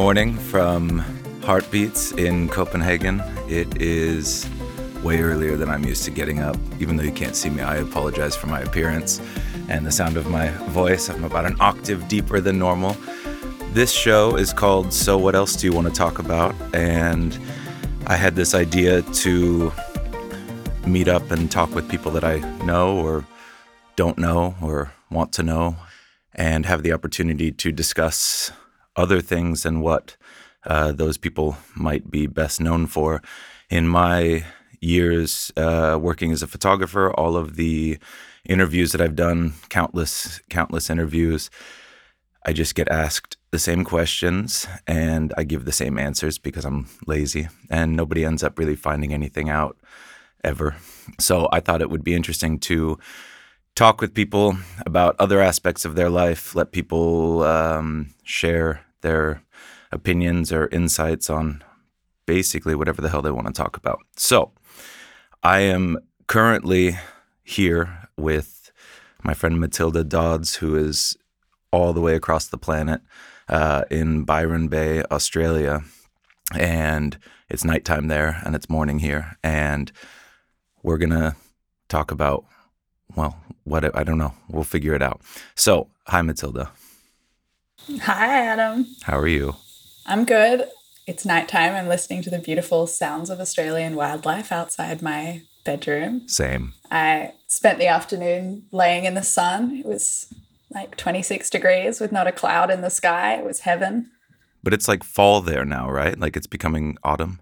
morning from Heartbeats in Copenhagen. It is way earlier than I'm used to getting up. Even though you can't see me, I apologize for my appearance and the sound of my voice. I'm about an octave deeper than normal. This show is called So What Else Do You Want to Talk About? And I had this idea to meet up and talk with people that I know or don't know or want to know and have the opportunity to discuss other things than what uh, those people might be best known for. In my years uh, working as a photographer, all of the interviews that I've done, countless, countless interviews, I just get asked the same questions and I give the same answers because I'm lazy and nobody ends up really finding anything out ever. So I thought it would be interesting to talk with people about other aspects of their life, let people um, share their opinions or insights on basically whatever the hell they want to talk about. So I am currently here with my friend Matilda Dods, who is all the way across the planet uh, in Byron Bay, Australia. And it's nighttime there and it's morning here. And we're going to talk about, well, what I don't know. We'll figure it out. So, hi, Matilda. Hi, Adam. How are you? I'm good. It's nighttime. I'm listening to the beautiful sounds of Australian wildlife outside my bedroom. Same. I spent the afternoon laying in the sun. It was like 26 degrees with not a cloud in the sky. It was heaven. But it's like fall there now, right? Like it's becoming autumn.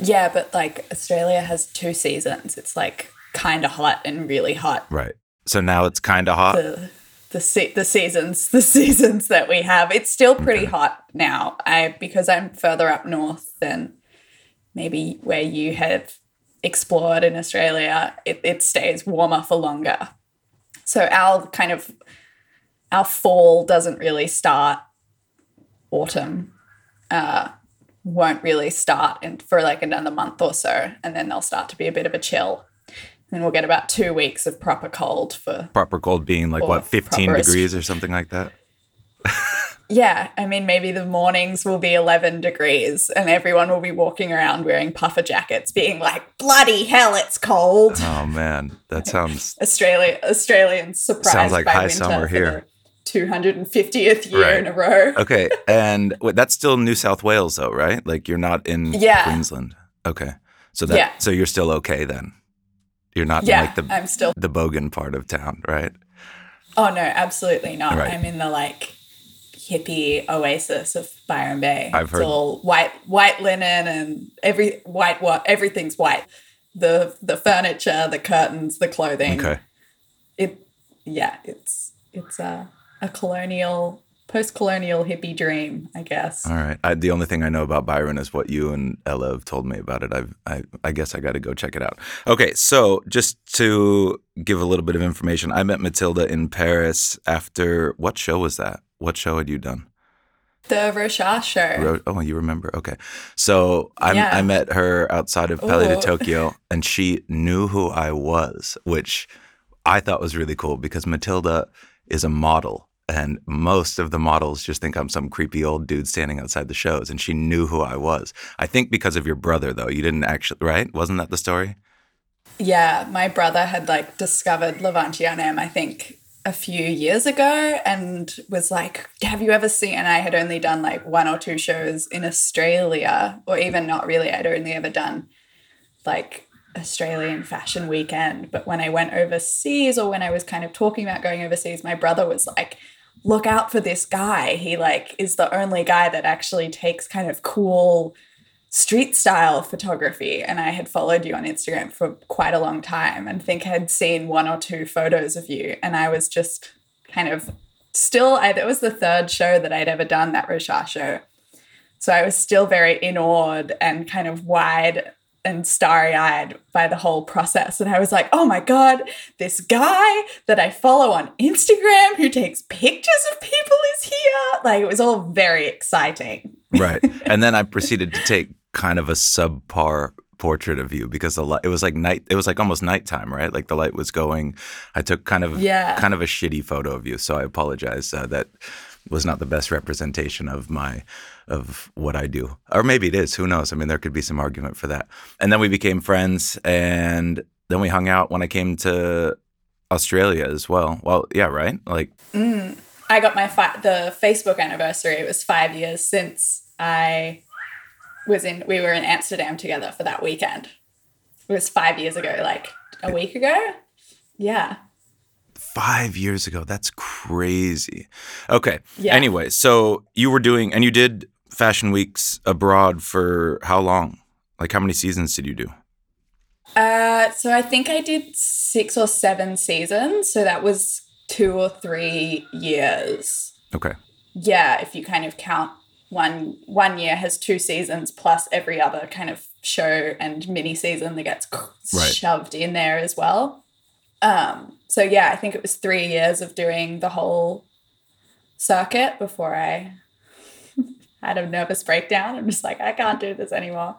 Yeah, but like Australia has two seasons. It's like kind of hot and really hot. Right. So now it's kind of hot. The, the se- the seasons the seasons that we have. It's still pretty hot now. I because I'm further up north than maybe where you have explored in Australia. It, it stays warmer for longer. So our kind of our fall doesn't really start autumn. Uh, won't really start in, for like another month or so, and then there'll start to be a bit of a chill. And we'll get about two weeks of proper cold for proper cold being like what, 15 degrees or something like that? yeah, I mean, maybe the mornings will be 11 degrees and everyone will be walking around wearing puffer jackets, being like, bloody hell, it's cold. Oh, man. That sounds. Australia, Australians surprised sounds like by high winter summer here. 250th year Right. in a row. Okay. And wait, that's still New South Wales, though, right? Like you're not in Yeah. Queensland. Okay. So that Yeah. so you're still okay then. You're not Yeah, like the I'm still. the bogan part of town, right? Oh, no, absolutely not. Right. I'm in the like hippie oasis of Byron Bay. I've heard- It's all white, white linen and every white, what everything's white. The the furniture, the curtains, the clothing. Okay. It, yeah, it's it's a a colonial, post-colonial hippie dream, I guess. All right. I, the only thing I know about Byron is what you and Ella have told me about it. I've, I, I guess I got to go check it out. Okay. So just to give a little bit of information, I met Matilda in Paris after what show was that? What show had you done? The Rochas show. Ro- oh, you remember? Okay. So I, Yeah. I met her outside of Palais de Tokyo, and she knew who I was, which I thought was really cool because Matilda is a model. And most of the models just think I'm some creepy old dude standing outside the shows. And she knew who I was. I think because of your brother, though. You didn't actually, right? Wasn't that the story? Yeah, my brother had like discovered Le 21ème, I think, a few years ago and was like, Have you ever seen? And I had only done like one or two shows in Australia, or even not really. I'd only ever done like Australian Fashion Weekend. But when I went overseas, or when I was kind of talking about going overseas, my brother was like, Look out for this guy. He like is the only guy that actually takes kind of cool street style photography and I had followed you on Instagram for quite a long time and think had seen one or two photos of you and I was just kind of still I that was the third show that I'd ever done that Rochas show. So I was still very inawed and kind of wide and starry-eyed by the whole process and I was like, "Oh my god, this guy that I follow on Instagram who takes pictures of people is here." Like it was all very exciting. Right. and then I proceeded to take kind of a subpar portrait of you because the light, it was like night, it was like almost nighttime, right? Like the light was going. I took kind of, Yeah. kind of a shitty photo of you. So I apologize uh, that was not the best representation of my of what I do. Or maybe it is, who knows? I mean, there could be some argument for that. And then we became friends and then we hung out when I came to Australia as well. Well, yeah, right? Like mm, I got my fi- the Facebook anniversary. It was 5 years since I was in we were in Amsterdam together for that weekend. It was 5 years ago, like a week ago. Yeah. Five years ago. That's crazy. Okay. Yeah. Anyway, so you were doing, and you did fashion weeks abroad for how long? Like, how many seasons did you do? Uh, so I think I did six or seven seasons. So that was two or three years. Okay. Yeah, if you kind of count one one year has two seasons plus every other kind of show and mini season that gets right. shoved in there as well. Um, so yeah, I think it was three years of doing the whole circuit before I had a nervous breakdown. I'm just like, I can't do this anymore.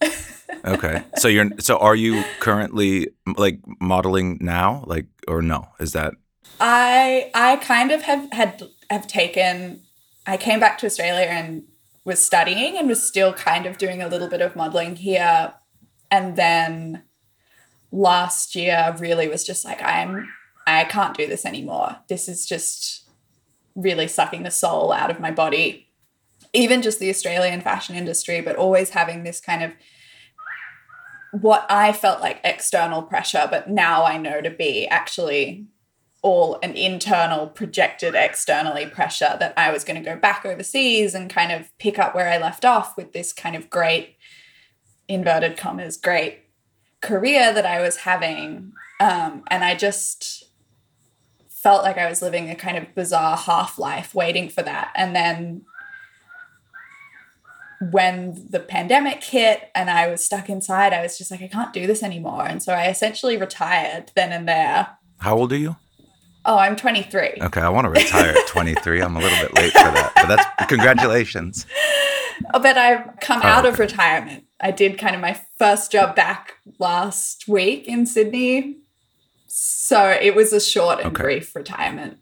okay. So you're so are you currently like modeling now? Like or no? Is that I I kind of have had have taken I came back to Australia and was studying and was still kind of doing a little bit of modeling here and then last year really was just like I'm I can't do this anymore. This is just really sucking the soul out of my body. Even just the Australian fashion industry, but always having this kind of what I felt like external pressure, but now I know to be actually all an internal projected externally pressure that I was going to go back overseas and kind of pick up where I left off with this kind of great inverted commas great career that I was having. Um, and I just felt like I was living a kind of bizarre half life waiting for that. And then when the pandemic hit and I was stuck inside, I was just like, I can't do this anymore. And so I essentially retired then and there. How old are you? Oh, I'm 23. Okay, I want to retire at 23. I'm a little bit late for that, but that's congratulations. Oh, but I've come oh, out okay. of retirement. I did kind of my first job back last week in Sydney. So it was a short and okay. brief retirement.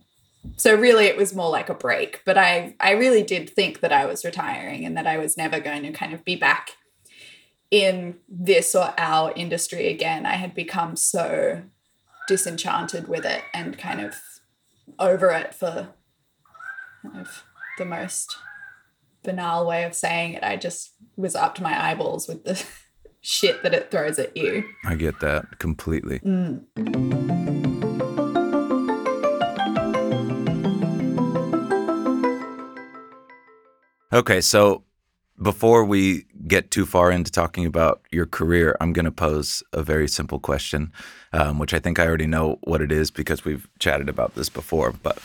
So really it was more like a break, but I I really did think that I was retiring and that I was never going to kind of be back in this or our industry again. I had become so disenchanted with it and kind of over it for kind of the most banal way of saying it. I just was up to my eyeballs with the shit that it throws at you. I get that completely. Mm. Okay, so before we get too far into talking about your career, I'm going to pose a very simple question, um, which I think I already know what it is because we've chatted about this before. But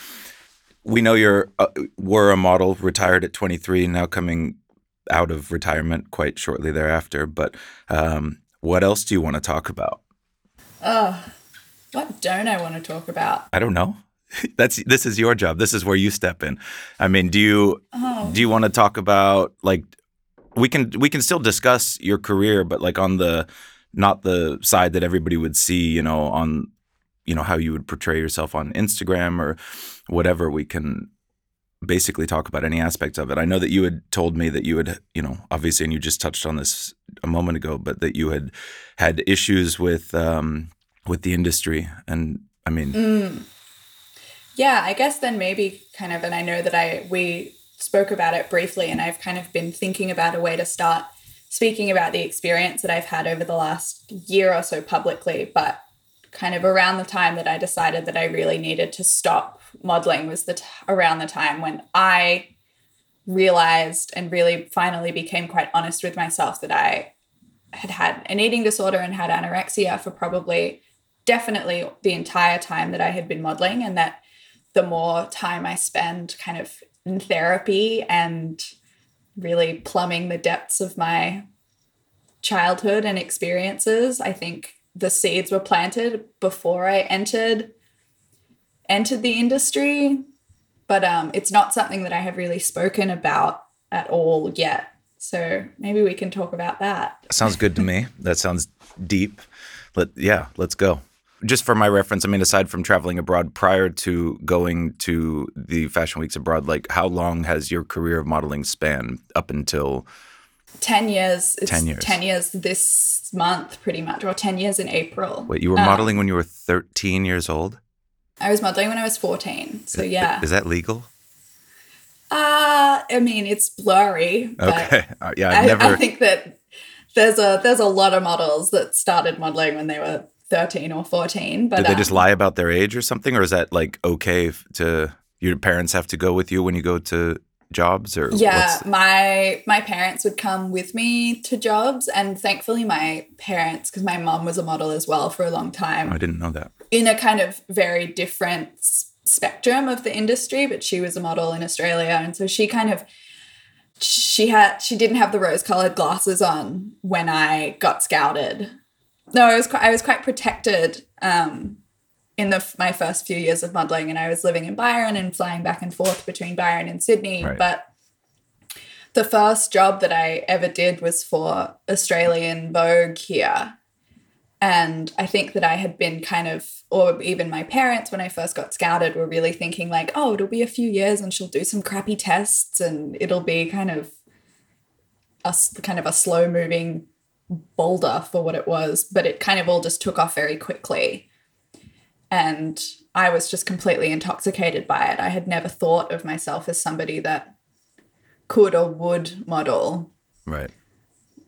we know you're uh, were a model, retired at 23, now coming out of retirement quite shortly thereafter. But um, what else do you want to talk about? Oh, what don't I want to talk about? I don't know. That's this is your job. This is where you step in. I mean, do you oh. do you want to talk about like we can we can still discuss your career, but like on the not the side that everybody would see, you know, on you know how you would portray yourself on Instagram or whatever. We can basically talk about any aspect of it. I know that you had told me that you had, you know, obviously, and you just touched on this a moment ago, but that you had had issues with um, with the industry, and I mean, mm. yeah, I guess then maybe kind of, and I know that I we spoke about it briefly, and I've kind of been thinking about a way to start speaking about the experience that I've had over the last year or so publicly. But kind of around the time that I decided that I really needed to stop modeling was the t- around the time when I realized and really finally became quite honest with myself that I had had an eating disorder and had anorexia for probably definitely the entire time that I had been modeling and that the more time I spend kind of in therapy and really plumbing the depths of my childhood and experiences. I think the seeds were planted before I entered entered the industry, but um, it's not something that I have really spoken about at all yet. So maybe we can talk about that. Sounds good to me. that sounds deep. Let yeah, let's go. just for my reference, I mean, aside from traveling abroad prior to going to the fashion weeks abroad, like how long has your career of modeling span up until 10 years. It's 10 years. 10 years this month, pretty much, or 10 years in April. Wait, you were Um, modeling when you were 13 years old? I was modeling when I was 14. So, yeah. Is that legal? Uh, I mean, it's blurry. But Okay. Uh, yeah, I've I, never. I think that there's a there's a lot of models that started modeling when they were 13 or 14. But did they um, just lie about their age or something? Or is that like okay to your parents have to go with you when you go to jobs? Or Yeah, my my parents would come with me to jobs, and thankfully my parents, because my mom was a model as well for a long time, I didn't know that. in a kind of very different spectrum of the industry. But she was a model in Australia, and so she kind of she had she didn't have the rose colored glasses on when I got scouted. No, I was quite, I was quite protected. Um, in the my first few years of modeling, and I was living in Byron and flying back and forth between Byron and Sydney. Right. But the first job that I ever did was for Australian Vogue here. And I think that I had been kind of, or even my parents, when I first got scouted, were really thinking, like, oh, it'll be a few years and she'll do some crappy tests and it'll be kind of a kind of a slow moving boulder for what it was. But it kind of all just took off very quickly. And I was just completely intoxicated by it. I had never thought of myself as somebody that could or would model. Right.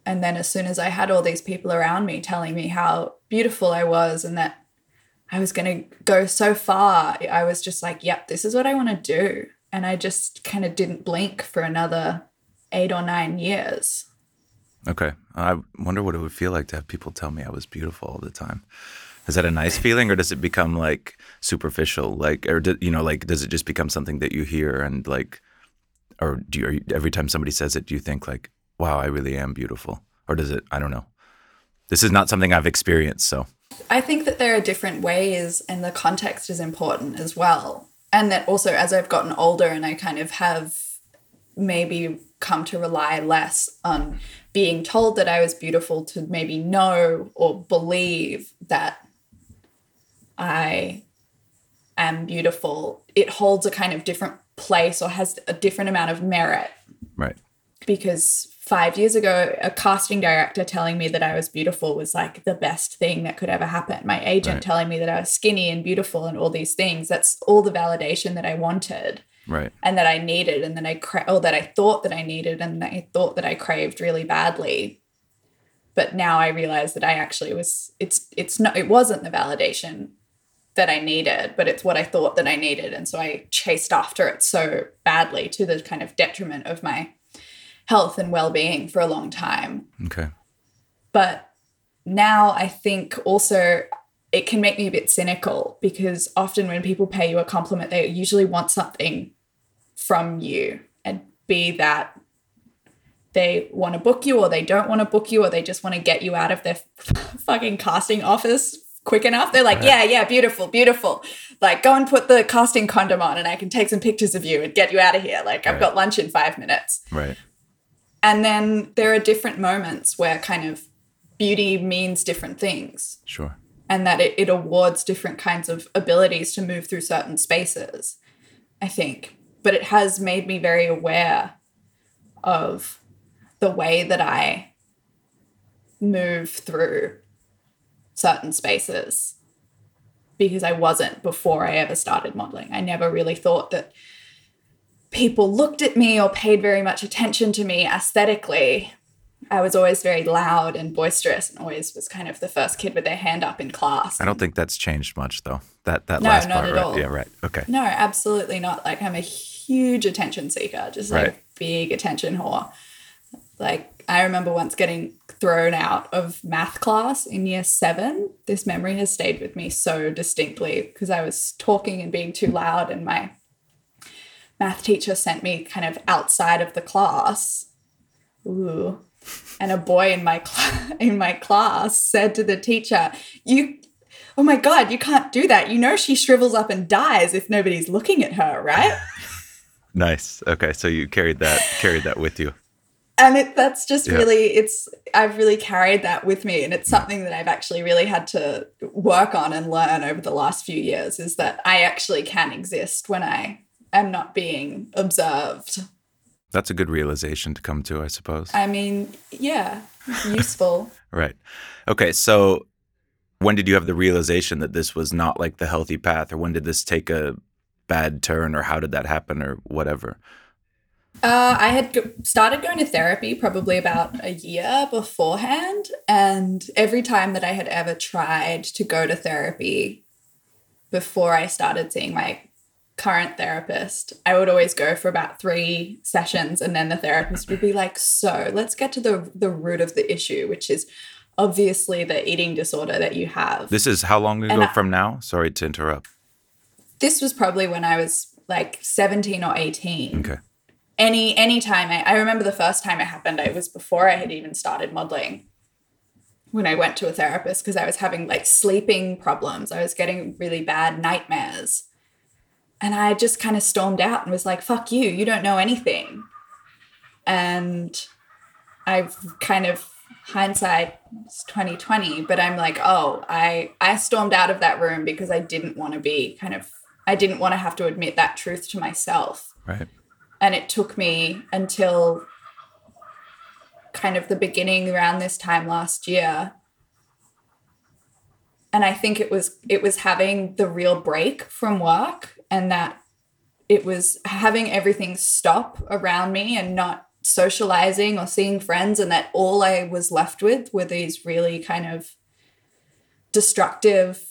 And then as soon as I had all these people around me telling me how beautiful I was and that I was going to go so far, I was just like, yep, this is what I want to do. And I just kind of didn't blink for another eight or nine years. Okay. I wonder what it would feel like to have people tell me I was beautiful all the time. Is that a nice feeling, or does it become like superficial? Like, or do, you know, like, does it just become something that you hear and like, or do you, every time somebody says it, do you think like, wow, I really am beautiful, or does it? I don't know. This is not something I've experienced, so I think that there are different ways, and the context is important as well. And that also, as I've gotten older and I kind of have maybe come to rely less on being told that I was beautiful to maybe know or believe that I am beautiful, it holds a kind of different place or has a different amount of merit right, because five years ago, a casting director telling me that I was beautiful was like the best thing that could ever happen. My agent Right. telling me that I was skinny and beautiful and all these things. That's all the validation that I wanted right, and that I needed and that I cra- or that I thought that I needed and that I thought that I craved really badly. But now I realize that I actually was it's it's not it wasn't the validation that I needed, but it's what I thought that I needed. And so I chased after it so badly to the kind of detriment of my health and well-being for a long time. okay, But now I think also it can make me a bit cynical because often when people pay you a compliment, they usually want something from you and be that they want to book you or they don't want to book you or they just want to get you out of their fucking casting office quick enough. They're like, uh-huh. yeah, yeah, beautiful, beautiful. Like, go and put the casting condom on and I can take some pictures of you and get you out of here. Like, I've got lunch in five minutes. right, And then there are different moments where kind of beauty means different things sure, and that it, it awards different kinds of abilities to move through certain spaces, I think. But it has made me very aware of the way that I move through certain spaces because I wasn't before I ever started modeling. I never really thought that people looked at me or paid very much attention to me aesthetically. I was always very loud and boisterous and always was kind of the first kid with their hand up in class. I don't think that's changed much though. That that No, last not part, at right? all. Yeah, right. Okay, No, absolutely not. Like I'm a huge attention seeker, just like Right. big attention whore. Like I remember once getting thrown out of math class in year seven. This memory has stayed with me so distinctly because I was talking and being too loud, and my math teacher sent me kind of outside of the class. Ooh. And a boy in my cl- in my class said to the teacher, "You Oh my god, you can't do that. You know she shrivels up and dies if nobody's looking at her, right?" nice. Okay, so you carried that carried that with you. And it, that's just Yeah. really it's i've really carried that with me and it's something that i've actually really had to work on and learn over the last few years is that i actually can exist when i am not being observed That's a good realization to come to, I suppose. i mean yeah useful Right. Okay. So when did you have the realization that this was not like the healthy path, or when did this take a bad turn, or how did that happen, or whatever? Uh, I had started going to therapy probably about a year beforehand. And every time that I had ever tried to go to therapy before I started seeing my current therapist, I would always go for about three sessions. And then the therapist would be like, So let's get to the, the root of the issue, which is obviously the eating disorder that you have. This is how long ago I- from now? Sorry to interrupt. this was probably when I was like 17 or 18. Okay. Any any time I, I remember the first time it happened it was before i had even started modeling. When i went to a therapist because i was having like sleeping problems. I was getting really bad nightmares. And i just kind of stormed out and was like fuck you you don't know anything. And i've kind of hindsight is 2020 but i'm like oh i i stormed out of that room because i didn't want to be kind of i didn't want to have to admit that truth to myself. Right. And it took me until kind of the beginning around this time last year. And i think it was it was having the real break from work and that it was having everything stop around me and not socializing or seeing friends and that all i was left with were these really kind of destructive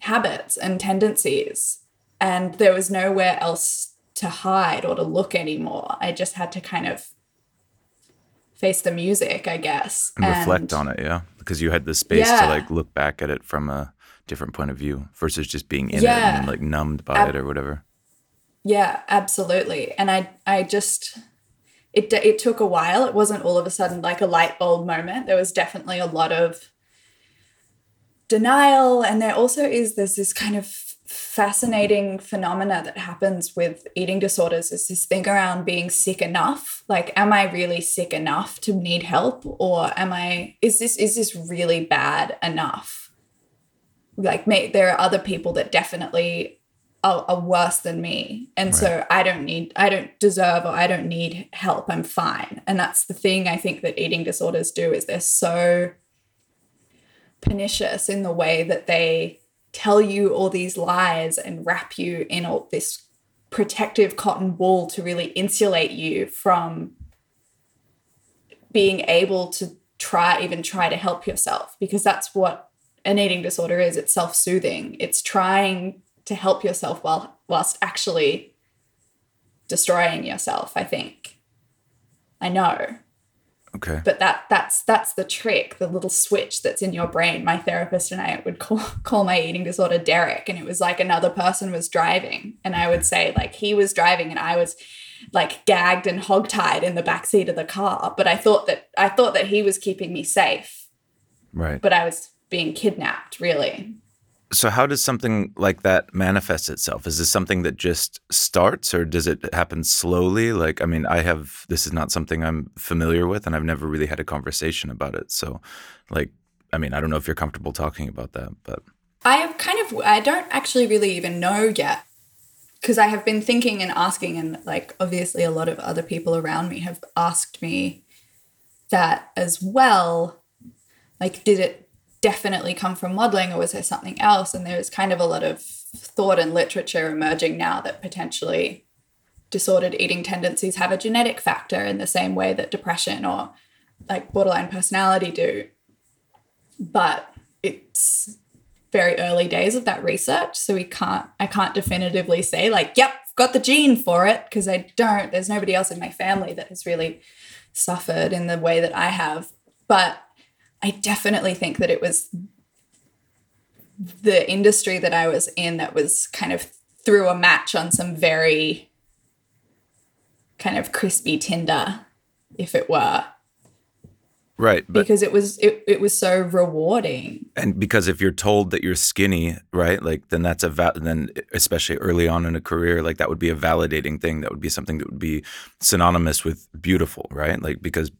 habits and tendencies. And there was nowhere else to hide or to look anymore. I just had to kind of face the music, I guess, And, reflect on it, yeah, because you had the space to like look back at it from a different point of view versus just being in it and like numbed by Ab- it or whatever. Yeah, absolutely. And I, I just, it, it took a while. It wasn't all of a sudden like a light bulb moment. There was definitely a lot of denial, and there also is there's this kind of fascinating phenomena that happens with eating disorders is this thing around being sick enough. Like am i really sick enough to need help? Or am i is this is this really bad enough? Like me there are other people that definitely are, are worse than me. And so i don't need i don't deserve or i don't need help. I'm fine. And that's the thing i think that eating disorders do is they're so pernicious in the way that they tell you all these lies and wrap you in all this protective cotton wool to really insulate you from being able to try even try to help yourself because that's what an eating disorder is. It's self-soothing. It's trying to help yourself while whilst actually destroying yourself i think. I know Okay. but that that's that's the trick the little switch that's in your brain my therapist and i would call call my eating disorder derek and it was like another person was driving and i would say like he was driving and i was like gagged and hogtied in the back seat of the car but i thought that i thought that he was keeping me safe Right. but i was being kidnapped really So how does something like that manifest itself? Is this something that just starts or does it happen slowly? Like I mean, I have this is not something I'm familiar with and I've never really had a conversation about it. So like I mean, I don't know if you're comfortable talking about that, but I have kind of I don't actually really even know yet because I have been thinking and asking and like obviously a lot of other people around me have asked me that as well like did it definitely come from modeling or was there something else? And there's kind of a lot of thought and literature emerging now that potentially disordered eating tendencies have a genetic factor in the same way that depression or like borderline personality do. But it's very early days of that research so we can't i can't definitively say like yep got the gene for it because i don't there's nobody else in my family that has really suffered in the way that i have. But i definitely think that it was the industry that i was in that was kind of threw a match on some very kind of crispy tinder if it were Right. Because it was it, it was so rewarding. and because if you're told that you're skinny, right? Like then that's a va- then especially early on in a career, like that would be a validating thing. That would be something that would be synonymous with beautiful, right? Like because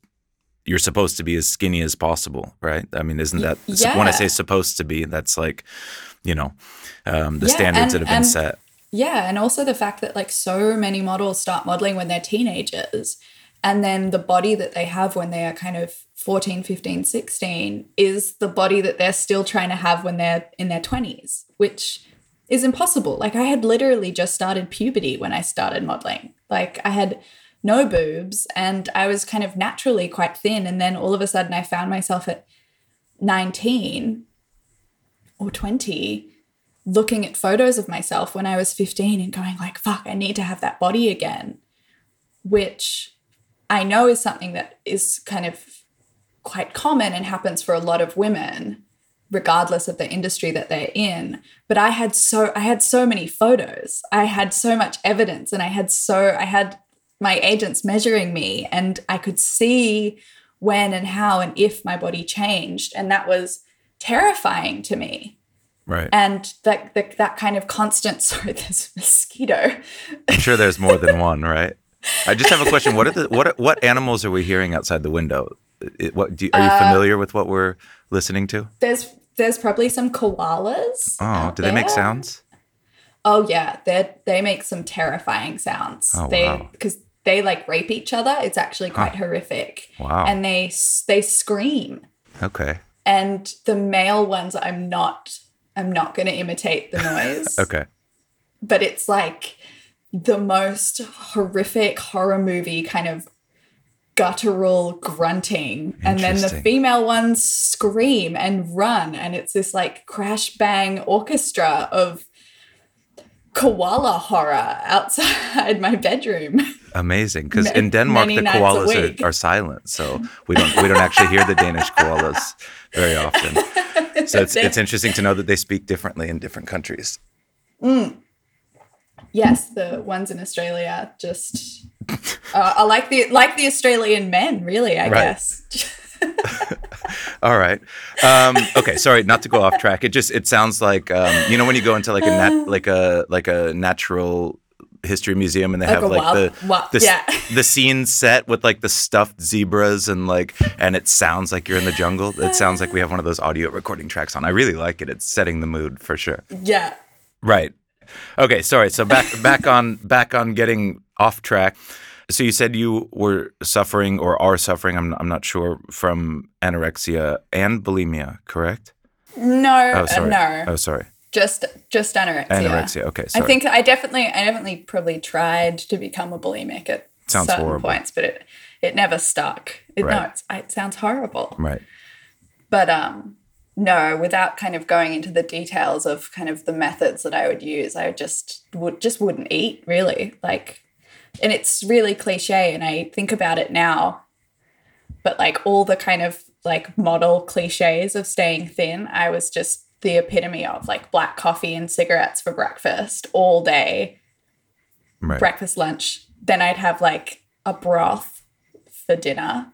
you're supposed to be as skinny as possible, right? I mean, isn't that yeah. when I say supposed to be, that's like, you know, um, the Yeah, standards and- that have been and- set. Yeah, and also the fact that like so many models start modeling when they're teenagers and then the body that they have when they are kind of 14, 15, 16 is the body that they're still trying to have when they're in their 20s, which is impossible. Like I had literally just started puberty when I started modeling. Like I had no boobs and I was kind of naturally quite thin and then all of a sudden I found myself at 19 or 20 looking at photos of myself when I was 15 and going like fuck I need to have that body again which I know is something that is kind of quite common and happens for a lot of women regardless of the industry that they're in but I had so I had so many photos. I had so much evidence and I had so I had my agents measuring me and I could see when and how and if my body changed and that was terrifying to me Right. and that that, that kind of constant sorry there's a mosquito I'm sure there's more than one, right? I just have a question. What are the what what animals are we hearing outside the window? It, what do are you Uh, familiar with what we're listening to? there's there's probably some koalas Oh, do they make sounds? Oh yeah they they make some terrifying sounds. Oh, they wow. because they like rape each other. It's actually quite horrific. Wow. and they they scream. Okay. and the male ones i'm not i'm not going to imitate the noise. Okay. but it's like the most horrific horror movie kind of guttural grunting. And then the female ones scream and run. And it's this like crash bang orchestra of koala horror outside my bedroom Amazing. Because in Denmark, the koalas are, are silent, so we don't we don't actually hear the Danish koalas very often. So it's it's interesting to know that they speak differently in different countries. yes the ones in australia just uh, are like the like the australian men really i Right. guess All right. Um, okay. Sorry, not to go off track. It just it sounds like um, you know when you go into like a nat- like a like a natural history museum and they Like have like wild- the wild- the, yeah. the scene set with like the stuffed zebras and like and it sounds like you're in the jungle. It sounds like we have one of those audio recording tracks on. I really like it. It's setting the mood for sure. yeah Right. Okay, sorry. So back back on back on getting off track. So you said you were suffering or are suffering, I'm I'm not sure, from anorexia and bulimia, correct? no Oh, uh, no Oh, sorry. just just anorexia. Anorexia. Okay, sorry. I think I definitely I definitely probably tried to become a bulimic at Sounds certain horrible. points, but it it never stuck. It, Right. No, it's, it sounds horrible. right. But um, no, without kind of going into the details of kind of the methods that I would use, I just would just wouldn't eat really. Like, and it's really cliche, and I think about it now. But like all the kind of like model cliches of staying thin, I was just the epitome of like black coffee and cigarettes for breakfast all day, Right. breakfast, lunch. Then I'd have like a broth for dinner,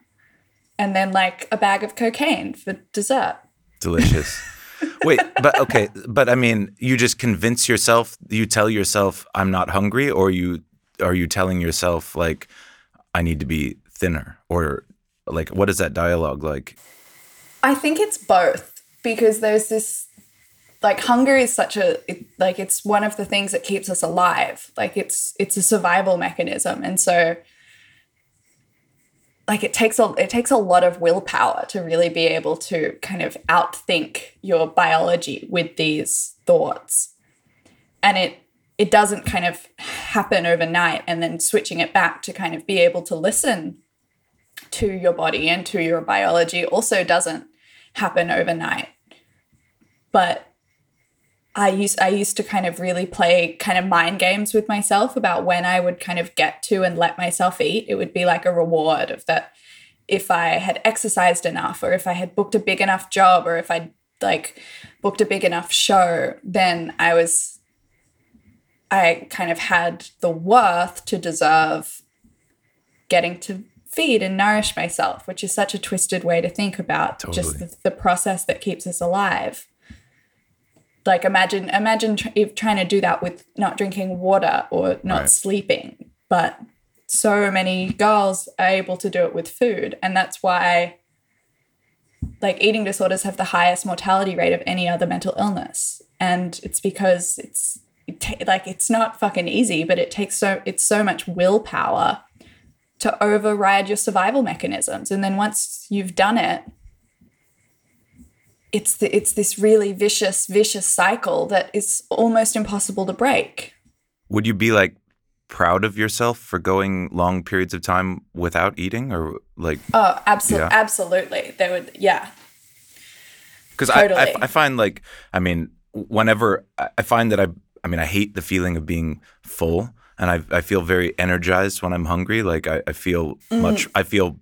and then like a bag of cocaine for dessert. Delicious. Wait, but okay, but I mean, you just convince yourself, you tell yourself I'm not hungry or you are you telling yourself like I need to be thinner or like what is that dialogue like? I think it's both because there's this like hunger is such a it, like it's one of the things that keeps us alive. Like it's it's a survival mechanism and so like it takes a it takes a lot of willpower to really be able to kind of outthink your biology with these thoughts. And it it doesn't kind of happen overnight and then switching it back to kind of be able to listen to your body and to your biology also doesn't happen overnight. But I used I used to kind of really play kind of mind games with myself about when I would kind of get to and let myself eat. It would be like a reward of that if I had exercised enough or if I had booked a big enough job or if I like booked a big enough show, then I was I kind of had the worth to deserve getting to feed and nourish myself, which is such a twisted way to think about just the, the process that keeps us alive. Like imagine imagine tr- if trying to do that with not drinking water or not Right. sleeping, but so many girls are able to do it with food, and that's why like eating disorders have the highest mortality rate of any other mental illness, and it's because it's it ta- like it's not fucking easy, but it takes so it's so much willpower to override your survival mechanisms, and then once you've done it, it's the, it's this really vicious vicious cycle that is almost impossible to break. Would you be like proud of yourself for going long periods of time without eating or like Oh, absolutely, Yeah. absolutely. They would, yeah, because I, I, I find like i mean whenever I, I find that i i mean i hate the feeling of being full and i, I feel very energized when i'm hungry. Like i, I feel mm. much i feel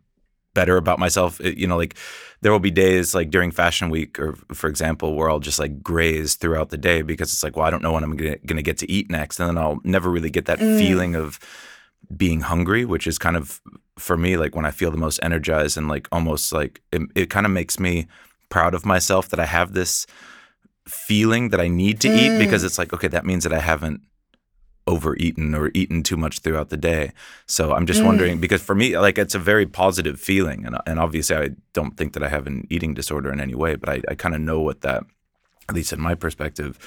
better about myself. It- you know like there will be days like during fashion week or for example where i'll just like graze throughout the day because it's like well i don't know when i'm gonna, gonna get to eat next and then i'll never really get that mm. feeling of being hungry, which is kind of for me like when I feel the most energized and like almost like it, it kind of makes me proud of myself that I have this feeling that I need to eat mm. because it's like okay that means that I haven't overeaten or eaten too much throughout the day. So I'm just mm. wondering because for me like it's a very positive feeling and and obviously I don't think that I have an eating disorder in any way, but I, I kind of know what that at least in my perspective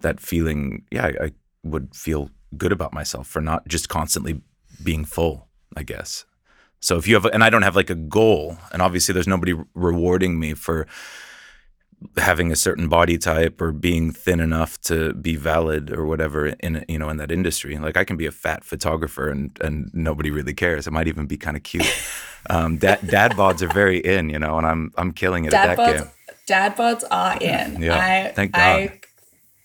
that feeling yeah I, I would feel good about myself for not just constantly being full, I guess. So if you have, and I don't have like a goal, and obviously there's nobody rewarding me for having a certain body type or being thin enough to be valid or whatever in you know in that industry. Like I can be a fat photographer and and nobody really cares. It might even be kind of cute. Um, dad dad bods are very in, you know, and I'm I'm killing it dad at that bods. game. Dad bods are in. Yeah, I, thank God.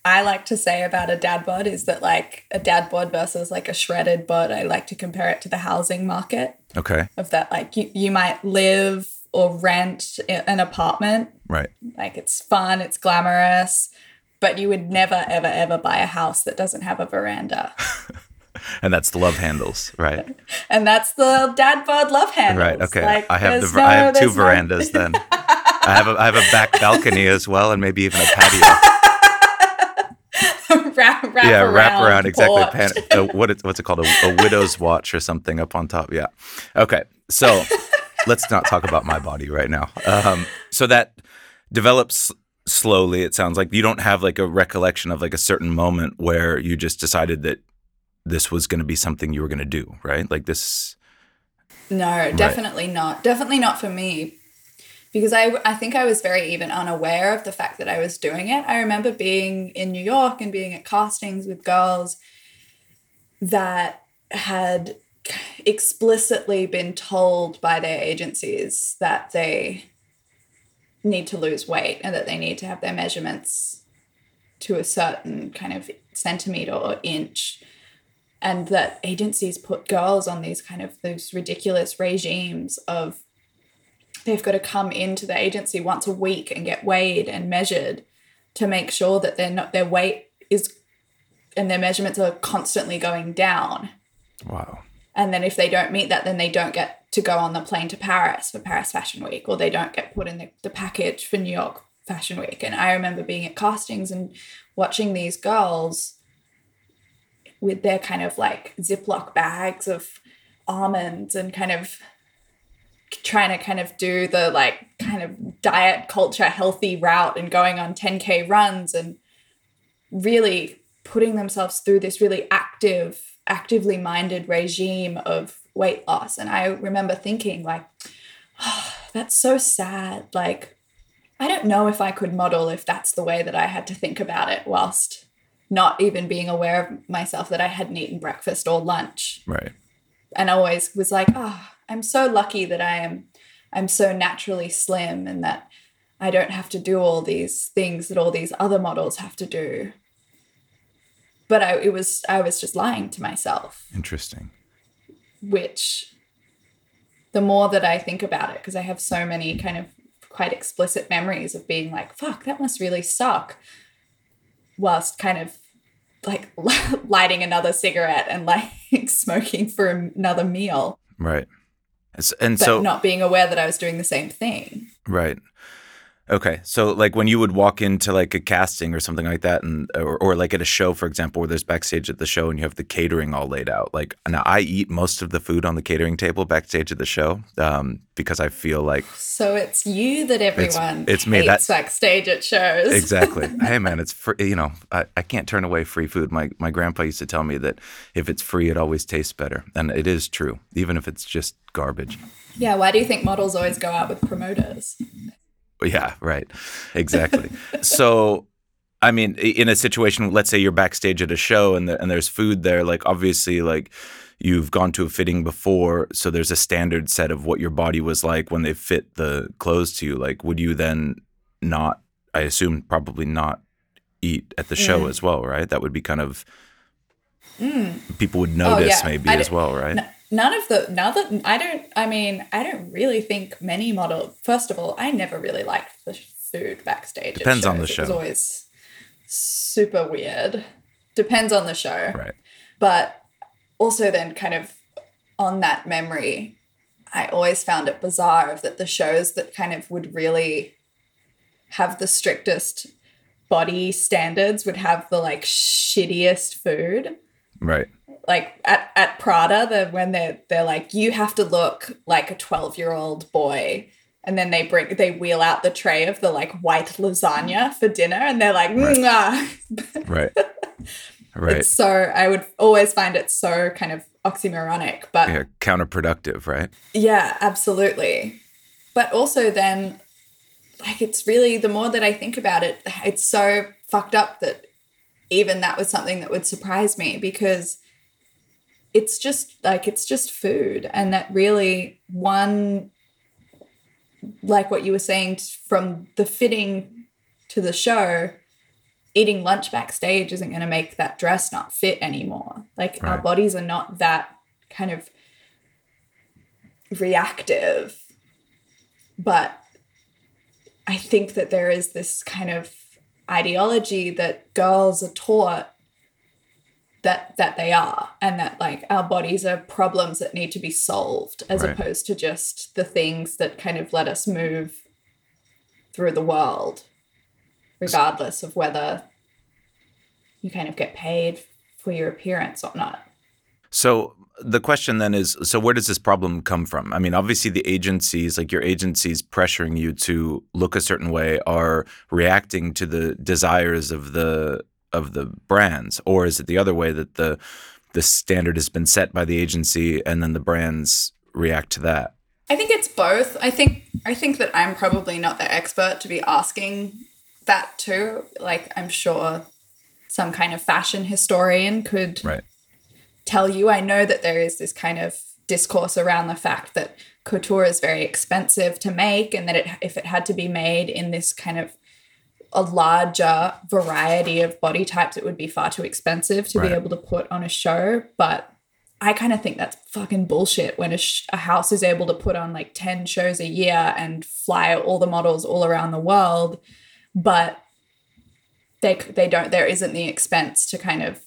I like to say about a dad bod is that like a dad bod versus like a shredded bod. I like to compare it to the housing market Okay, of that. Like you, you might live or rent an apartment right. Like it's fun, it's glamorous, but you would never, ever, ever buy a house that doesn't have a veranda. And that's the love handles, right? And that's the dad bod love handles. Right. Okay. Like, I have the ver- I have two no- verandas then. I have a I have a back balcony as well, and maybe even a patio. wrap, wrap yeah, around wrap around exactly. Pan, uh, what it, what's it called? A, a widow's watch or something up on top. Yeah. Okay. So let's not talk about my body right now. Um, so that develops slowly. It sounds like you don't have like a recollection of like a certain moment where you just decided that this was going to be something you were going to do, right? Like this. No, definitely not. Definitely not for me. Because I, I think I was very even unaware of the fact that I was doing it. I remember being in New York and being at castings with girls that had explicitly been told by their agencies that they need to lose weight and that they need to have their measurements to a certain kind of centimeter or inch and that agencies put girls on these kind of those ridiculous regimes of they've got to come into the agency once a week and get weighed and measured to make sure that they're not their weight is and their measurements are constantly going down Wow. and then if they don't meet that then they don't get to go on the plane to paris for paris fashion week or they don't get put in the, the package for new york fashion week. And i remember being at castings and watching these girls with their kind of like ziploc bags of almonds and kind of trying to kind of do the like kind of diet culture healthy route and going on 10k runs and really putting themselves through this really active actively minded regime of weight loss and i remember thinking like oh, that's so sad like i don't know if i could model if that's the way that i had to think about it whilst not even being aware of myself that i hadn't eaten breakfast or lunch Right. and I always was like, oh, I'm so lucky that I am I'm so naturally slim and that I don't have to do all these things that all these other models have to do. But I it was I was just lying to myself, Interesting. Which the more that I think about it, because I have so many kind of quite explicit memories of being like, fuck, that must really suck. Whilst kind of like lighting another cigarette and like smoking for another meal. Right. And but so, not being aware that I was doing the same thing. right. Okay. So like when you would walk into like a casting or something like that and or, or like at a show, for example, where there's backstage at the show and you have the catering all laid out. Like now I eat most of the food on the catering table backstage at the show um, because I feel like So it's you that everyone it's me, that's backstage at shows. exactly. hey man, it's free. You know, I, I can't turn away free food. My my grandpa used to tell me that if it's free, it always tastes better, and it is true, even if it's just garbage. Yeah, why do you think models always go out with promoters? Yeah, right. Exactly. so, I mean, in a situation, let's say you're backstage at a show and the, and there's food there. Like, obviously, like you've gone to a fitting before, so there's a standard set of what your body was like when they fit the clothes to you. Like, would you then not? I assume probably not eat at the show Mm. as well, right? That would be kind of people would notice Oh, yeah. maybe I as well, right? N- None of the now that I don't I mean I don't really think many model first of all I never really liked the food backstage. Depends on the show It was always super weird. Depends on the show. Right. But also then kind of on that memory, I always found it bizarre of that the shows that kind of would really have the strictest body standards would have the like shittiest food Right. Like at, at Prada, the when they're they're like, you have to look like a 12 year old boy. And then they bring they wheel out the tray of the like white lasagna for dinner and they're like, Right. Right. right. It's so I would always find it so kind of oxymoronic. But Yeah, counterproductive, right? yeah, absolutely. But also then like it's really the more that I think about it, it's so fucked up that even that was something that would surprise me because it's just like it's just food. And that really one like what you were saying from the fitting to the show eating lunch backstage isn't going to make that dress not fit anymore. Like our bodies are not that kind of reactive. But i think that there is this kind of ideology that girls are taught that that they are and that like our bodies are problems that need to be solved as Right. opposed to just the things that kind of let us move through the world regardless of whether you kind of get paid for your appearance or not So the question then is so where does this problem come from? I mean, obviously the agencies, like your agencies pressuring you to look a certain way are reacting to the desires of the of the brands or is it the other way that the the standard has been set by the agency and then the brands react to that? I think it's both. I think I think that I'm probably not the expert to be asking that too. Like I'm sure some kind of fashion historian could Right. tell you. I know that there is this kind of discourse around the fact that couture is very expensive to make and that it, if it had to be made in this kind of a larger variety of body types, it would be far too expensive to Right. be able to put on a show. But I kind of think that's fucking bullshit when a, sh- a house is able to put on like 10 shows a year and fly all the models all around the world. But they, they don't, there isn't the expense to kind of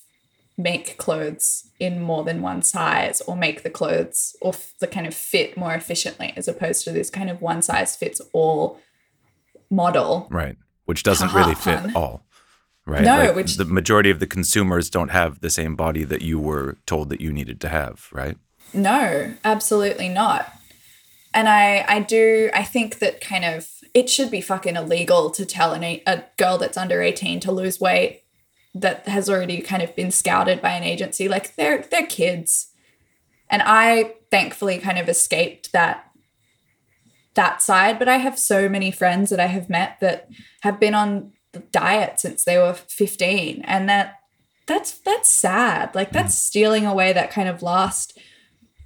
make clothes in more than one size or make the clothes or f- the kind of fit more efficiently as opposed to this kind of one size fits all model. Right. Which doesn't really fit all. Right. No, Like, which- the majority of the consumers don't have the same body that you were told that you needed to have, right? No, absolutely not. And I, I do, I think that kind of it should be fucking illegal to tell an, a a girl that's under 18 to lose weight that has already kind of been scouted by an agency. Like they're, they're kids. And I thankfully kind of escaped that, that side. But I have so many friends that I have met that have been on the diet since they were 15. And that, that's, that's sad. Like that's mm. stealing away that kind of last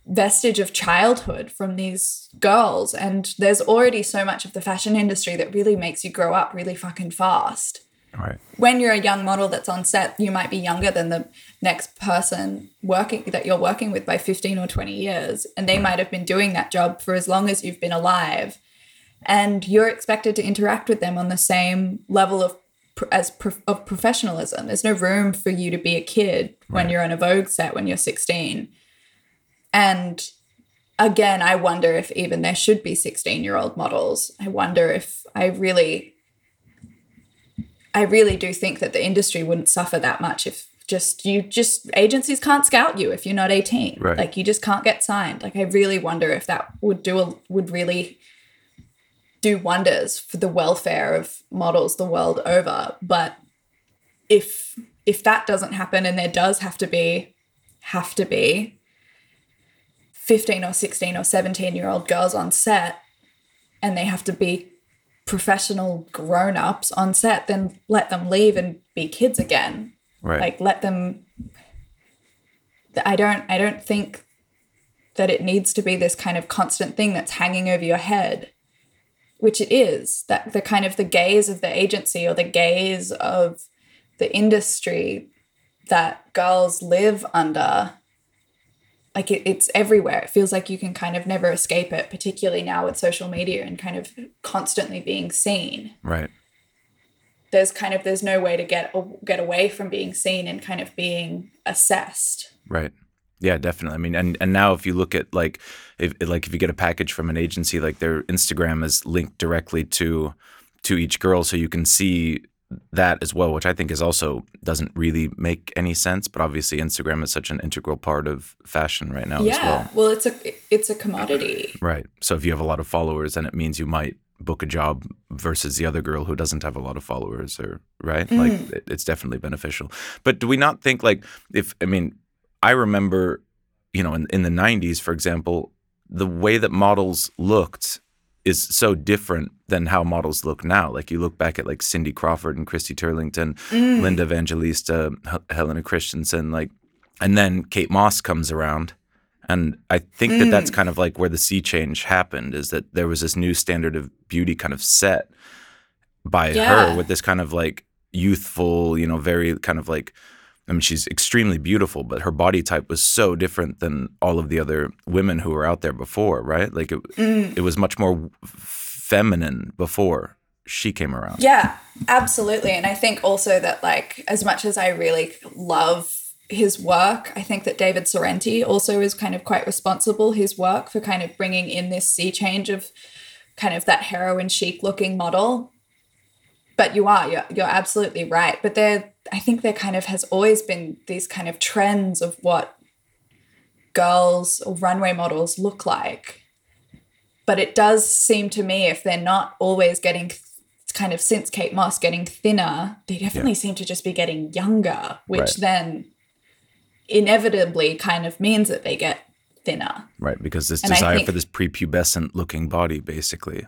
vestige of childhood from these girls and there's already so much of the fashion industry that really makes you grow up really fucking fast Right. when you're a young model that's on set you might be younger than the next person working that you're working with by 15 or 20 years and they might have been doing that job for as long as you've been alive. And you're expected to interact with them on the same level of as of professionalism. There's no room for you to be a kid when you're on a vogue set when you're 16 and again, I wonder if even there should be 16 year old models. I wonder if I really, I really do think that the industry wouldn't suffer that much if just you just agencies can't scout you if you're not 18 Right. like you just can't get signed. Like i really wonder if that would do a, would really do wonders for the welfare of models the world over. But if if that doesn't happen and there does have to be have to be 15 or 16 or 17 year old girls on set and they have to be professional grown-ups on set then let them leave and be kids again Right. like let them i don't i don't think that it needs to be this kind of constant thing that's hanging over your head which it is that the kind of the gaze of the agency or the gaze of the industry that girls live under like it, it's everywhere it feels like you can kind of never escape it particularly now with social media and kind of constantly being seen right. there's kind of there's no way to get get away from being seen and kind of being assessed Right. Yeah, definitely. I mean, and and now if you look at like if like if you get a package from an agency, like their Instagram is linked directly to to each girl, so you can see that as well, which I think is also doesn't really make any sense. But obviously, Instagram is such an integral part of fashion right now as yeah well. well it's a it's a commodity Right. So if you have a lot of followers, then it means you might book a job versus the other girl who doesn't have a lot of followers or right mm. like it, it's definitely beneficial but do we not think like if i mean i remember you know in, in the 90s for example the way that models looked is so different than how models look now. Like you look back at like cindy crawford and christy turlington mm. linda evangelista H- helena christensen like and then kate moss comes around. And I think that that's mm. kind of like where the sea change happened is that there was this new standard of beauty kind of set by Yeah. her with this kind of like youthful, you know, very kind of like I mean she's extremely beautiful, but her body type was so different than all of the other women who were out there before, right? Like it mm. it was much more feminine before she came around. Yeah, absolutely. And I think also that, like, as much as I really love his work, I think that David Sorrenti also is kind of quite responsible, his work, for kind of bringing in this sea change of kind of that heroin chic looking model. But you are, you're, you're absolutely right. But there, I think there kind of has always been these kind of trends of what girls or runway models look like. But it does seem to me if they're not always getting th- kind of since Kate Moss getting thinner, they definitely seem to just be getting younger, which Right. then inevitably kind of means that they get thinner. Right, because this And desire think- for this prepubescent looking body basically.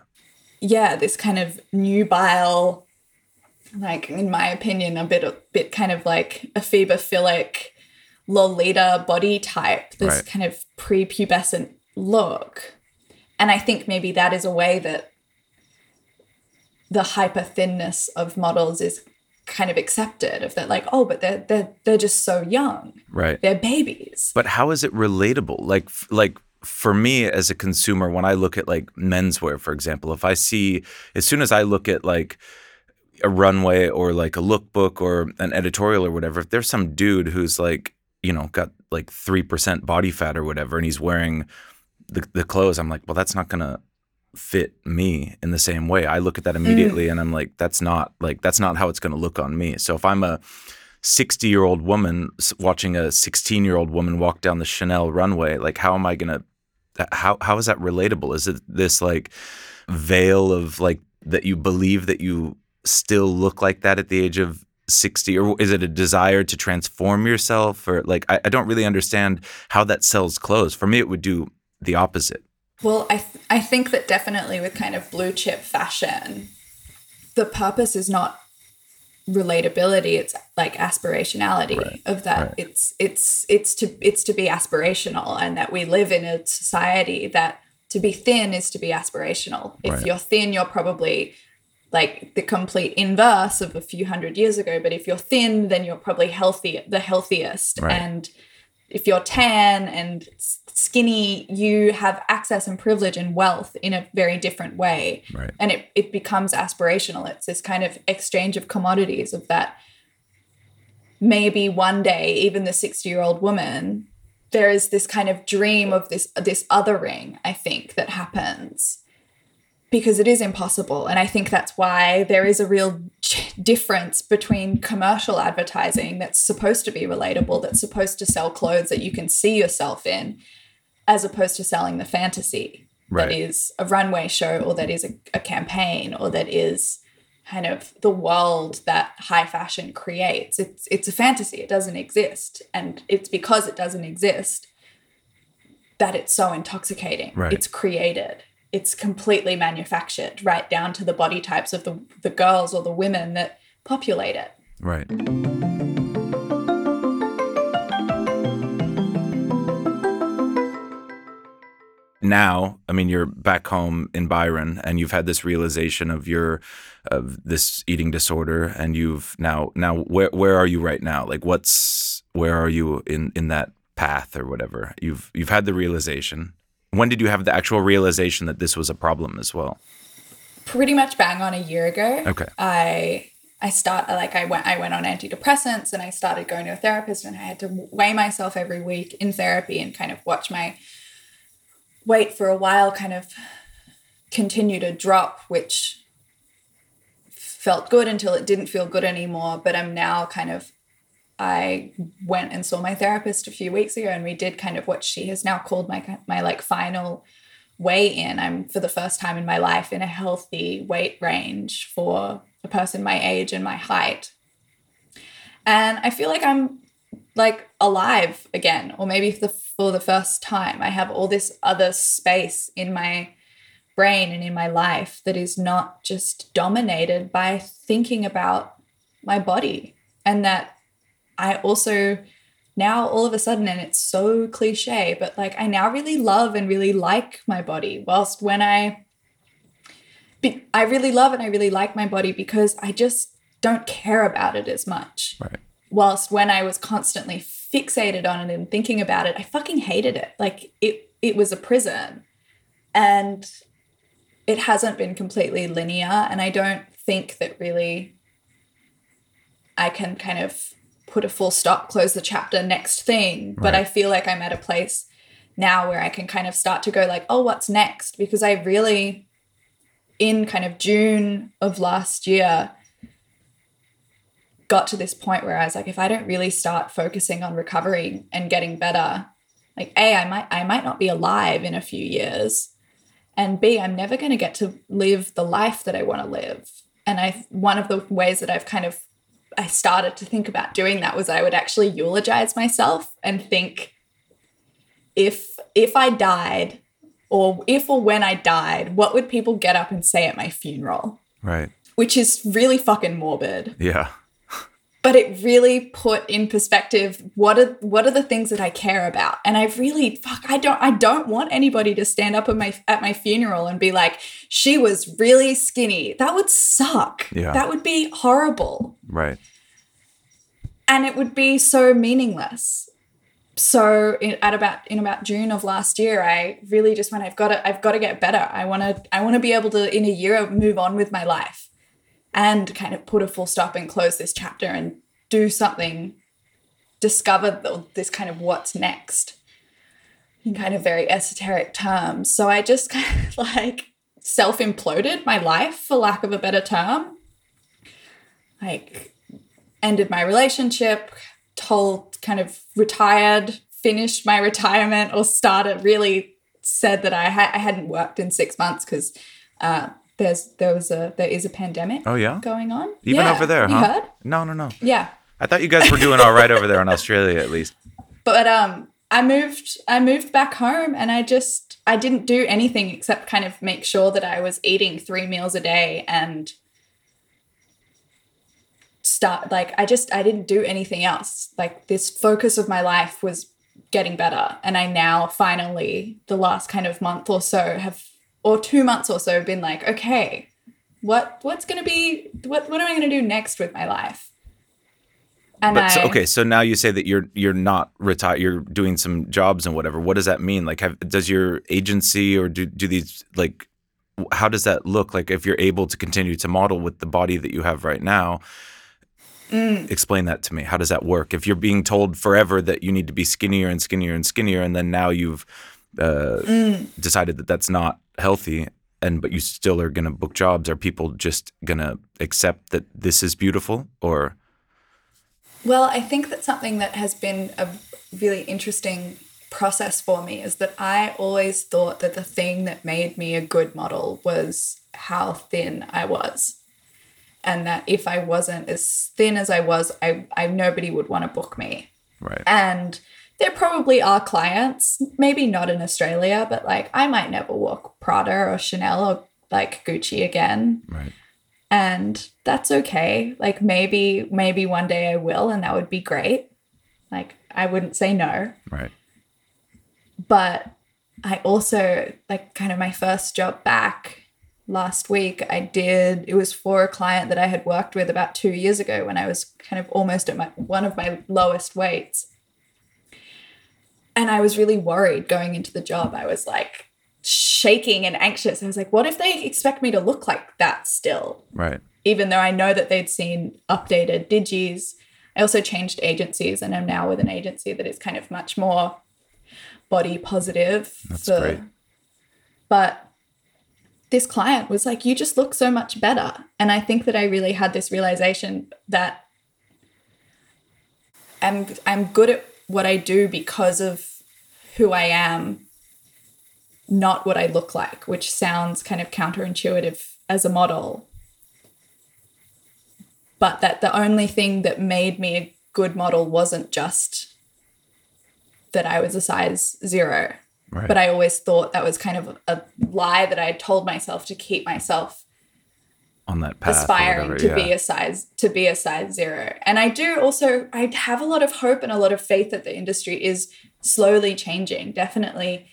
yeah, this kind of nubile, like in my opinion, a bit a bit kind of like a ephebophilic Lolita body type, this Right. kind of prepubescent look. And I think maybe that is a way that the hyper thinness of models is kind of accepted of that like oh but they're they're they're just so young Right. they're babies But how is it relatable? Like, like for me as a consumer, when I look at like menswear, for example, if I see, as soon as I look at like a runway or like a lookbook or an editorial or whatever, if there's some dude who's like, you know, got like three percent body fat or whatever, and he's wearing the the clothes, I'm like, well, that's not gonna fit me in the same way. I look at that mm. immediately and I'm like, that's not like that's not how it's gonna look on me. So if I'm a 60 year old woman watching a 16 year old woman walk down the Chanel runway, like how am I gonna? How how is that relatable? Is it this like veil of like that you believe that you still look like that at the age of 60 or is it a desire to transform yourself or like I, I don't really understand how that sells clothes for me it would do the opposite Well, I th- I think that definitely with kind of blue chip fashion, the purpose is not relatability; it's like aspirationality Right, of that. right. It's it's it's to it's to be aspirational, and that we live in a society that to be thin is to be aspirational. If Right. you're thin, you're probably like the complete inverse of a few hundred years ago. But if you're thin, then you're probably healthy, the healthiest, Right. and if you're tan and skinny, you have access and privilege and wealth in a very different way. Right. And it, it becomes aspirational. It's this kind of exchange of commodities of that maybe one day, even the 60 year old woman there is this kind of dream of this this othering i think that happens because it is impossible and i think that's why there is a real difference between commercial advertising that's supposed to be relatable that's supposed to sell clothes that you can see yourself in as opposed to selling the fantasy Right. that is a runway show or that is a, a campaign or that is kind of the world that high fashion creates. It's it's a fantasy. It doesn't exist. And it's because it doesn't exist that it's so intoxicating. Right. It's created. It's completely manufactured, right down to the body types of the, the girls or the women that populate it. Right. Now, I mean, you're back home in Byron, and you've had this realization of your of this eating disorder, and you've now now where where are you right now? Like, what's where are you in in that path or whatever? You've you've had the realization. When did you have the actual realization that this was a problem as well? Pretty much bang on a year ago. Okay. I I start like I went I went on antidepressants and I started going to a therapist and I had to weigh myself every week in therapy and kind of watch my weight for a while kind of continue to drop which felt good until it didn't feel good anymore but I'm now kind of I went and saw my therapist a few weeks ago and we did kind of what she has now called my my like final weigh in. I'm for the first time in my life in a healthy weight range for a person my age and my height. And I feel like I'm like alive again, or maybe for the, for the first time. I have all this other space in my brain and in my life that is not just dominated by thinking about my body. And that I also now all of a sudden, and it's so cliche, but like I now really love and really like my body. Whilst when I, be, I really love and I really like my body because I just don't care about it as much. Right. Whilst when I was constantly fixated on it and thinking about it, I fucking hated it. Like it, it was a prison, and it hasn't been completely linear. And I don't think that really I can kind of put a full stop, close the chapter, next thing. But I feel like I'm at a place now where I can kind of start to go like, oh, what's next? Because I really, in kind of June of last year, got to this point where I was like, if I don't really start focusing on recovering and getting better, like A, I might I might not be alive in a few years. And B, I'm never going to get to live the life that I want to live. And I one of the ways that I've kind of I started to think about doing that was I would actually eulogize myself and think if if I died or if or when I died, what would people get up and say at my funeral? Right. Which is really fucking morbid. Yeah. But it really put in perspective what are what are the things that I care about. And I really fuck I don't I don't want anybody to stand up at my at my funeral and be like, she was really skinny. That would suck. Yeah. That would be horrible Right. and it would be so meaningless so in, at about in about june of last year i really just went i've got to i've got to get better i want to i want to be able to in a year move on with my life and kind of put a full stop and close this chapter and do something discover this kind of what's next in kind of very esoteric terms. So i just kind of like self imploded my life for lack of a better term. Like ended my relationship, told kind of retired, finished my retirement, or started really said that I, ha- I hadn't worked in six months because uh, there's there was a there is a pandemic Oh yeah. going on Even Yeah. over there, you huh? heard? No, no, no. Yeah, I thought you guys were doing all right over there in Australia, at least. but um, I moved I moved back home and I just I didn't do anything except kind of make sure that I was eating three meals a day and start like I just I didn't do anything else. Like this focus of my life was getting better and I now finally the last kind of month or so have or 2 months or so been like okay what what's going to be what what am I going to do next with my life? And But so, okay, so now you say that you're you're not retired. You're doing some jobs and whatever. What does that mean? Like, have, does your agency or do do these like? How does that look? Like, if you're able to continue to model with the body that you have right now, mm. explain that to me. How does that work? If you're being told forever that you need to be skinnier and skinnier and skinnier, and then now you've uh, decided that that's not healthy, and but you still are going to book jobs, are people just going to accept that this is beautiful, or Well, I think that something that has been a really interesting process for me is that I always thought that the thing that made me a good model was how thin I was. And that if I wasn't as thin as I was, I, I nobody would want to book me. right? And there probably are clients, maybe not in Australia, but like I might never walk Prada or Chanel or like Gucci again. Right. and that's okay. Like maybe maybe one day i will and that would be great. Like i wouldn't say no. Right. but i also like kind of my first job back last week i did it was for a client that i had worked with about two years ago when i was kind of almost at my one of my lowest weights and i was really worried going into the job i was like shaking and anxious i was like what if they expect me to look like that still Right. even though I know that they'd seen updated digis. I also changed agencies and I'm now with an agency that is kind of much more body positive. That's for- great. But this client was like, You just look so much better. And I think that I really had this realization that I'm I'm good at what I do because of who I am, not what I look like, which sounds kind of counterintuitive as a model but that the only thing that made me a good model wasn't just that I was a size zero. Right. But I always thought that was kind of a lie that I had told myself to keep myself On that path. aspiring whatever, to be a size to be a size zero. And I do also I have a lot of hope and a lot of faith that the industry is slowly changing. Definitely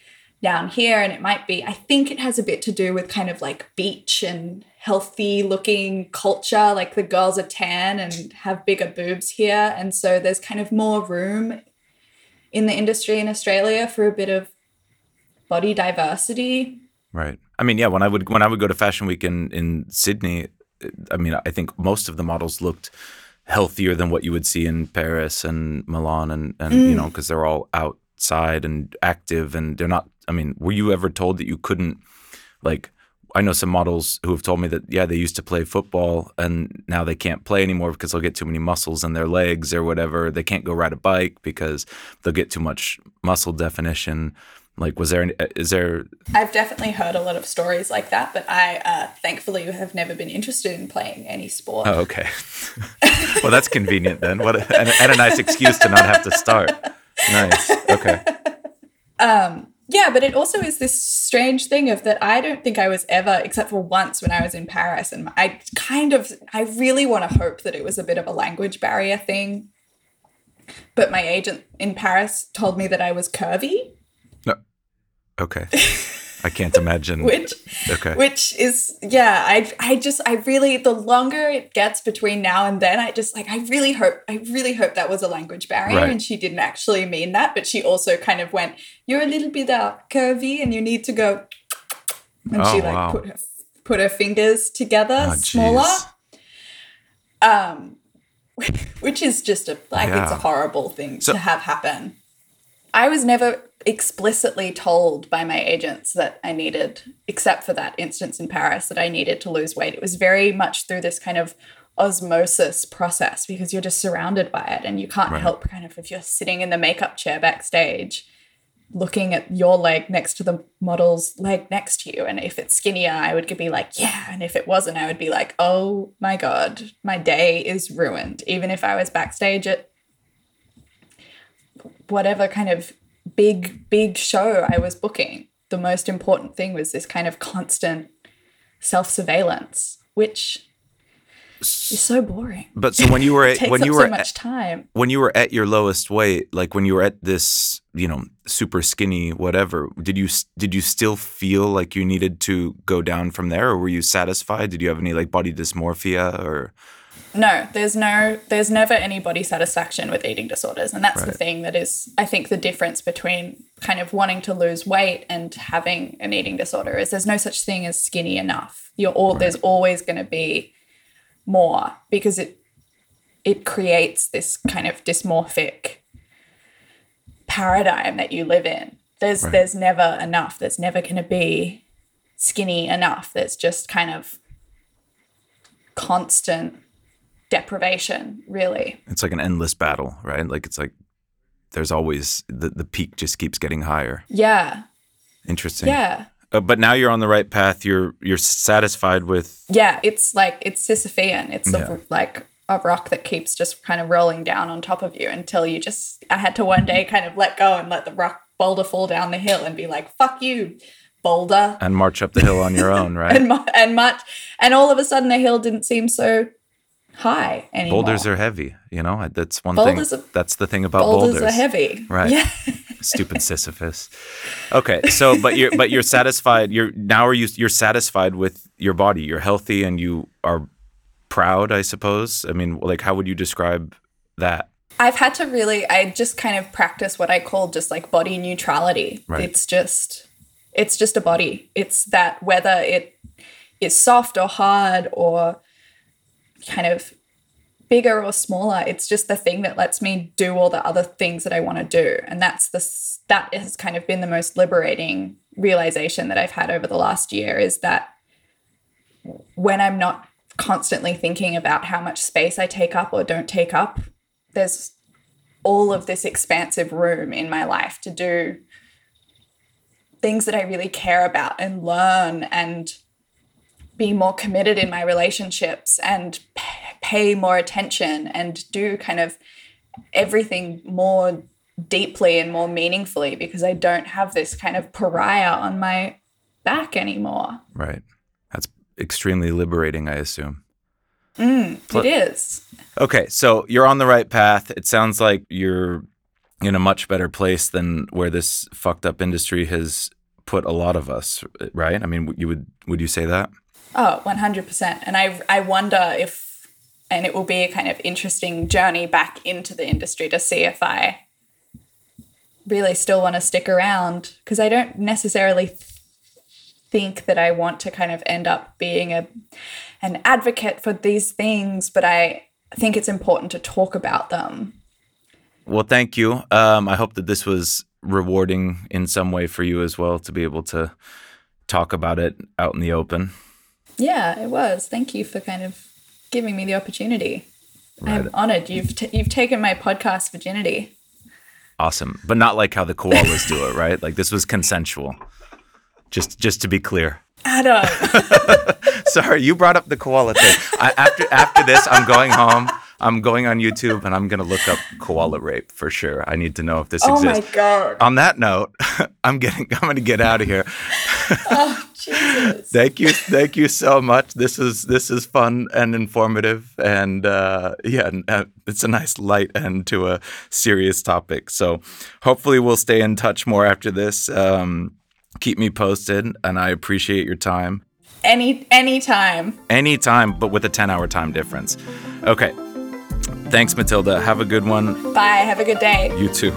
down here and it might be I think it has a bit to do with kind of like beach and healthy looking culture like the girls are tan and have bigger boobs here and so there's kind of more room in the industry in Australia for a bit of body diversity. Right. I mean, yeah. When I would when I would go to Fashion Week in in Sydney, I mean, I think most of the models looked healthier than what you would see in Paris and Milan, and and you know, mm. because they're all outside and active, and they're not. I mean, were you ever told that you couldn't, like? I know some models who have told me that yeah they used to play football and now they can't play anymore because they'll get too many muscles in their legs or whatever. They can't go ride a bike because they'll get too much muscle definition. Like, was there any, is there I've definitely heard a lot of stories like that, but I uh, thankfully have never been interested in playing any sport. Oh, okay. well, that's convenient then. What a, and, and a nice excuse to not have to start. Nice. Okay. Um, Yeah, but it also is this strange thing of that I don't think I was ever, except for once when I was in Paris, and I kind of, I really want to hope that it was a bit of a language barrier thing. But my agent in Paris told me that I was curvy. Okay. I can't imagine. which okay. which is yeah i i just i really the longer it gets between now and then i just like i really hope i really hope that was a language barrier Right. and she didn't actually mean that but she also kind of went you're a little bit uh, curvy and you need to go and Oh, she like wow. put her put her fingers together Oh, smaller um which is just a like it's a horrible thing So- to have happen i was never explicitly told by my agents that i needed except for that instance in paris that i needed to lose weight it was very much through this kind of osmosis process because you're just surrounded by it and you can't Right. help kind of if you're sitting in the makeup chair backstage looking at your leg next to the model's leg next to you. And if it's skinnier, I would be like, yeah. And if it wasn't, I would be like, oh my God, my day is ruined. Even if I was backstage at whatever kind of big, big show I was booking, the most important thing was this kind of constant self surveillance, which is so boring. But so when you were at, when you so were much at, time. when you were at your lowest weight, like when you were at this, you know, super skinny whatever, did you did you still feel like you needed to go down from there or were you satisfied? Did you have any like body dysmorphia or No, there's no, there's never any body satisfaction with eating disorders. And that's the thing that is, I think, the difference between kind of wanting to lose weight and having an eating disorder is there's no such thing as skinny enough. You're all, there's always going to be more because it, it creates this kind of dysmorphic paradigm that you live in. There's Right. there's never enough. There's never going to be skinny enough. There's just kind of constant deprivation, really. It's like an endless battle, right? Like it's like there's always the the peak just keeps getting higher. Yeah. Interesting. Yeah. Uh, but now you're on the right path. You're you're satisfied with Yeah, it's like it's Sisyphean. It's Yeah. a, like a rock that keeps just kind of rolling down on top of you until you just. I had to one day kind of let go and let the rock boulder fall down the hill and be like, "Fuck you, boulder," and march up the hill on your own, right? and and much, and all of a sudden the hill didn't seem so high anymore. boulders are heavy, you know. That's one Boulders thing. are- that's the thing about boulders, boulders. are heavy, Right. Yeah, Stupid Sisyphus. Okay, so but you're but you're satisfied. You're now are you you're satisfied with your body. You're healthy and you are proud. I suppose. I mean, like, how would you describe that? I've had to really. I just kind of practice what I call just like body neutrality. Right. It's just, it's just a body. It's that whether it is soft or hard or kind of bigger or smaller it's just the thing that lets me do all the other things that i want to do. And that's the that has kind of been the most liberating realization that i've had over the last year is that when i'm not constantly thinking about how much space i take up or don't take up there's all of this expansive room in my life to do things that i really care about and learn and be more committed in my relationships and pay more attention and do kind of everything more deeply and more meaningfully because I don't have this kind of pariah on my back anymore. Right. That's extremely liberating. I assume. Mm, it is. Okay, so you're on the right path. It sounds like you're in a much better place than where this fucked up industry has put a lot of us, right? I mean, you would would you say that? Oh, 100%. And I I wonder if and it will be a kind of interesting journey back into the industry to see if I really still want to stick around because I don't necessarily th- think that I want to kind of end up being a an advocate for these things, but I think it's important to talk about them. Well, thank you. Um, I hope that this was rewarding in some way for you as well to be able to talk about it out in the open. Yeah, it was. Thank you for kind of giving me the opportunity. I'm honored. You've t- you've taken my podcast virginity. Awesome, but not like how the koalas do it, right? Like this was consensual. Just just to be clear. Adam. Sorry, you brought up the koala thing. I, after after this, I'm going home. I'm going on YouTube and I'm gonna look up koala rape for sure. I need to know if this oh my exists. god. On that note, I'm getting. I'm gonna get out of here. Oh Jesus. Thank you, thank you so much. This is this is fun and informative, and uh, yeah, uh, it's a nice light end to a serious topic. So hopefully we'll stay in touch more after this. Um, keep me posted, and I appreciate your time. Any anytime. anytime, but with a 10 hour time difference. Okay. Thanks, Matilda. Have a good one. Bye. Have a good day. You too.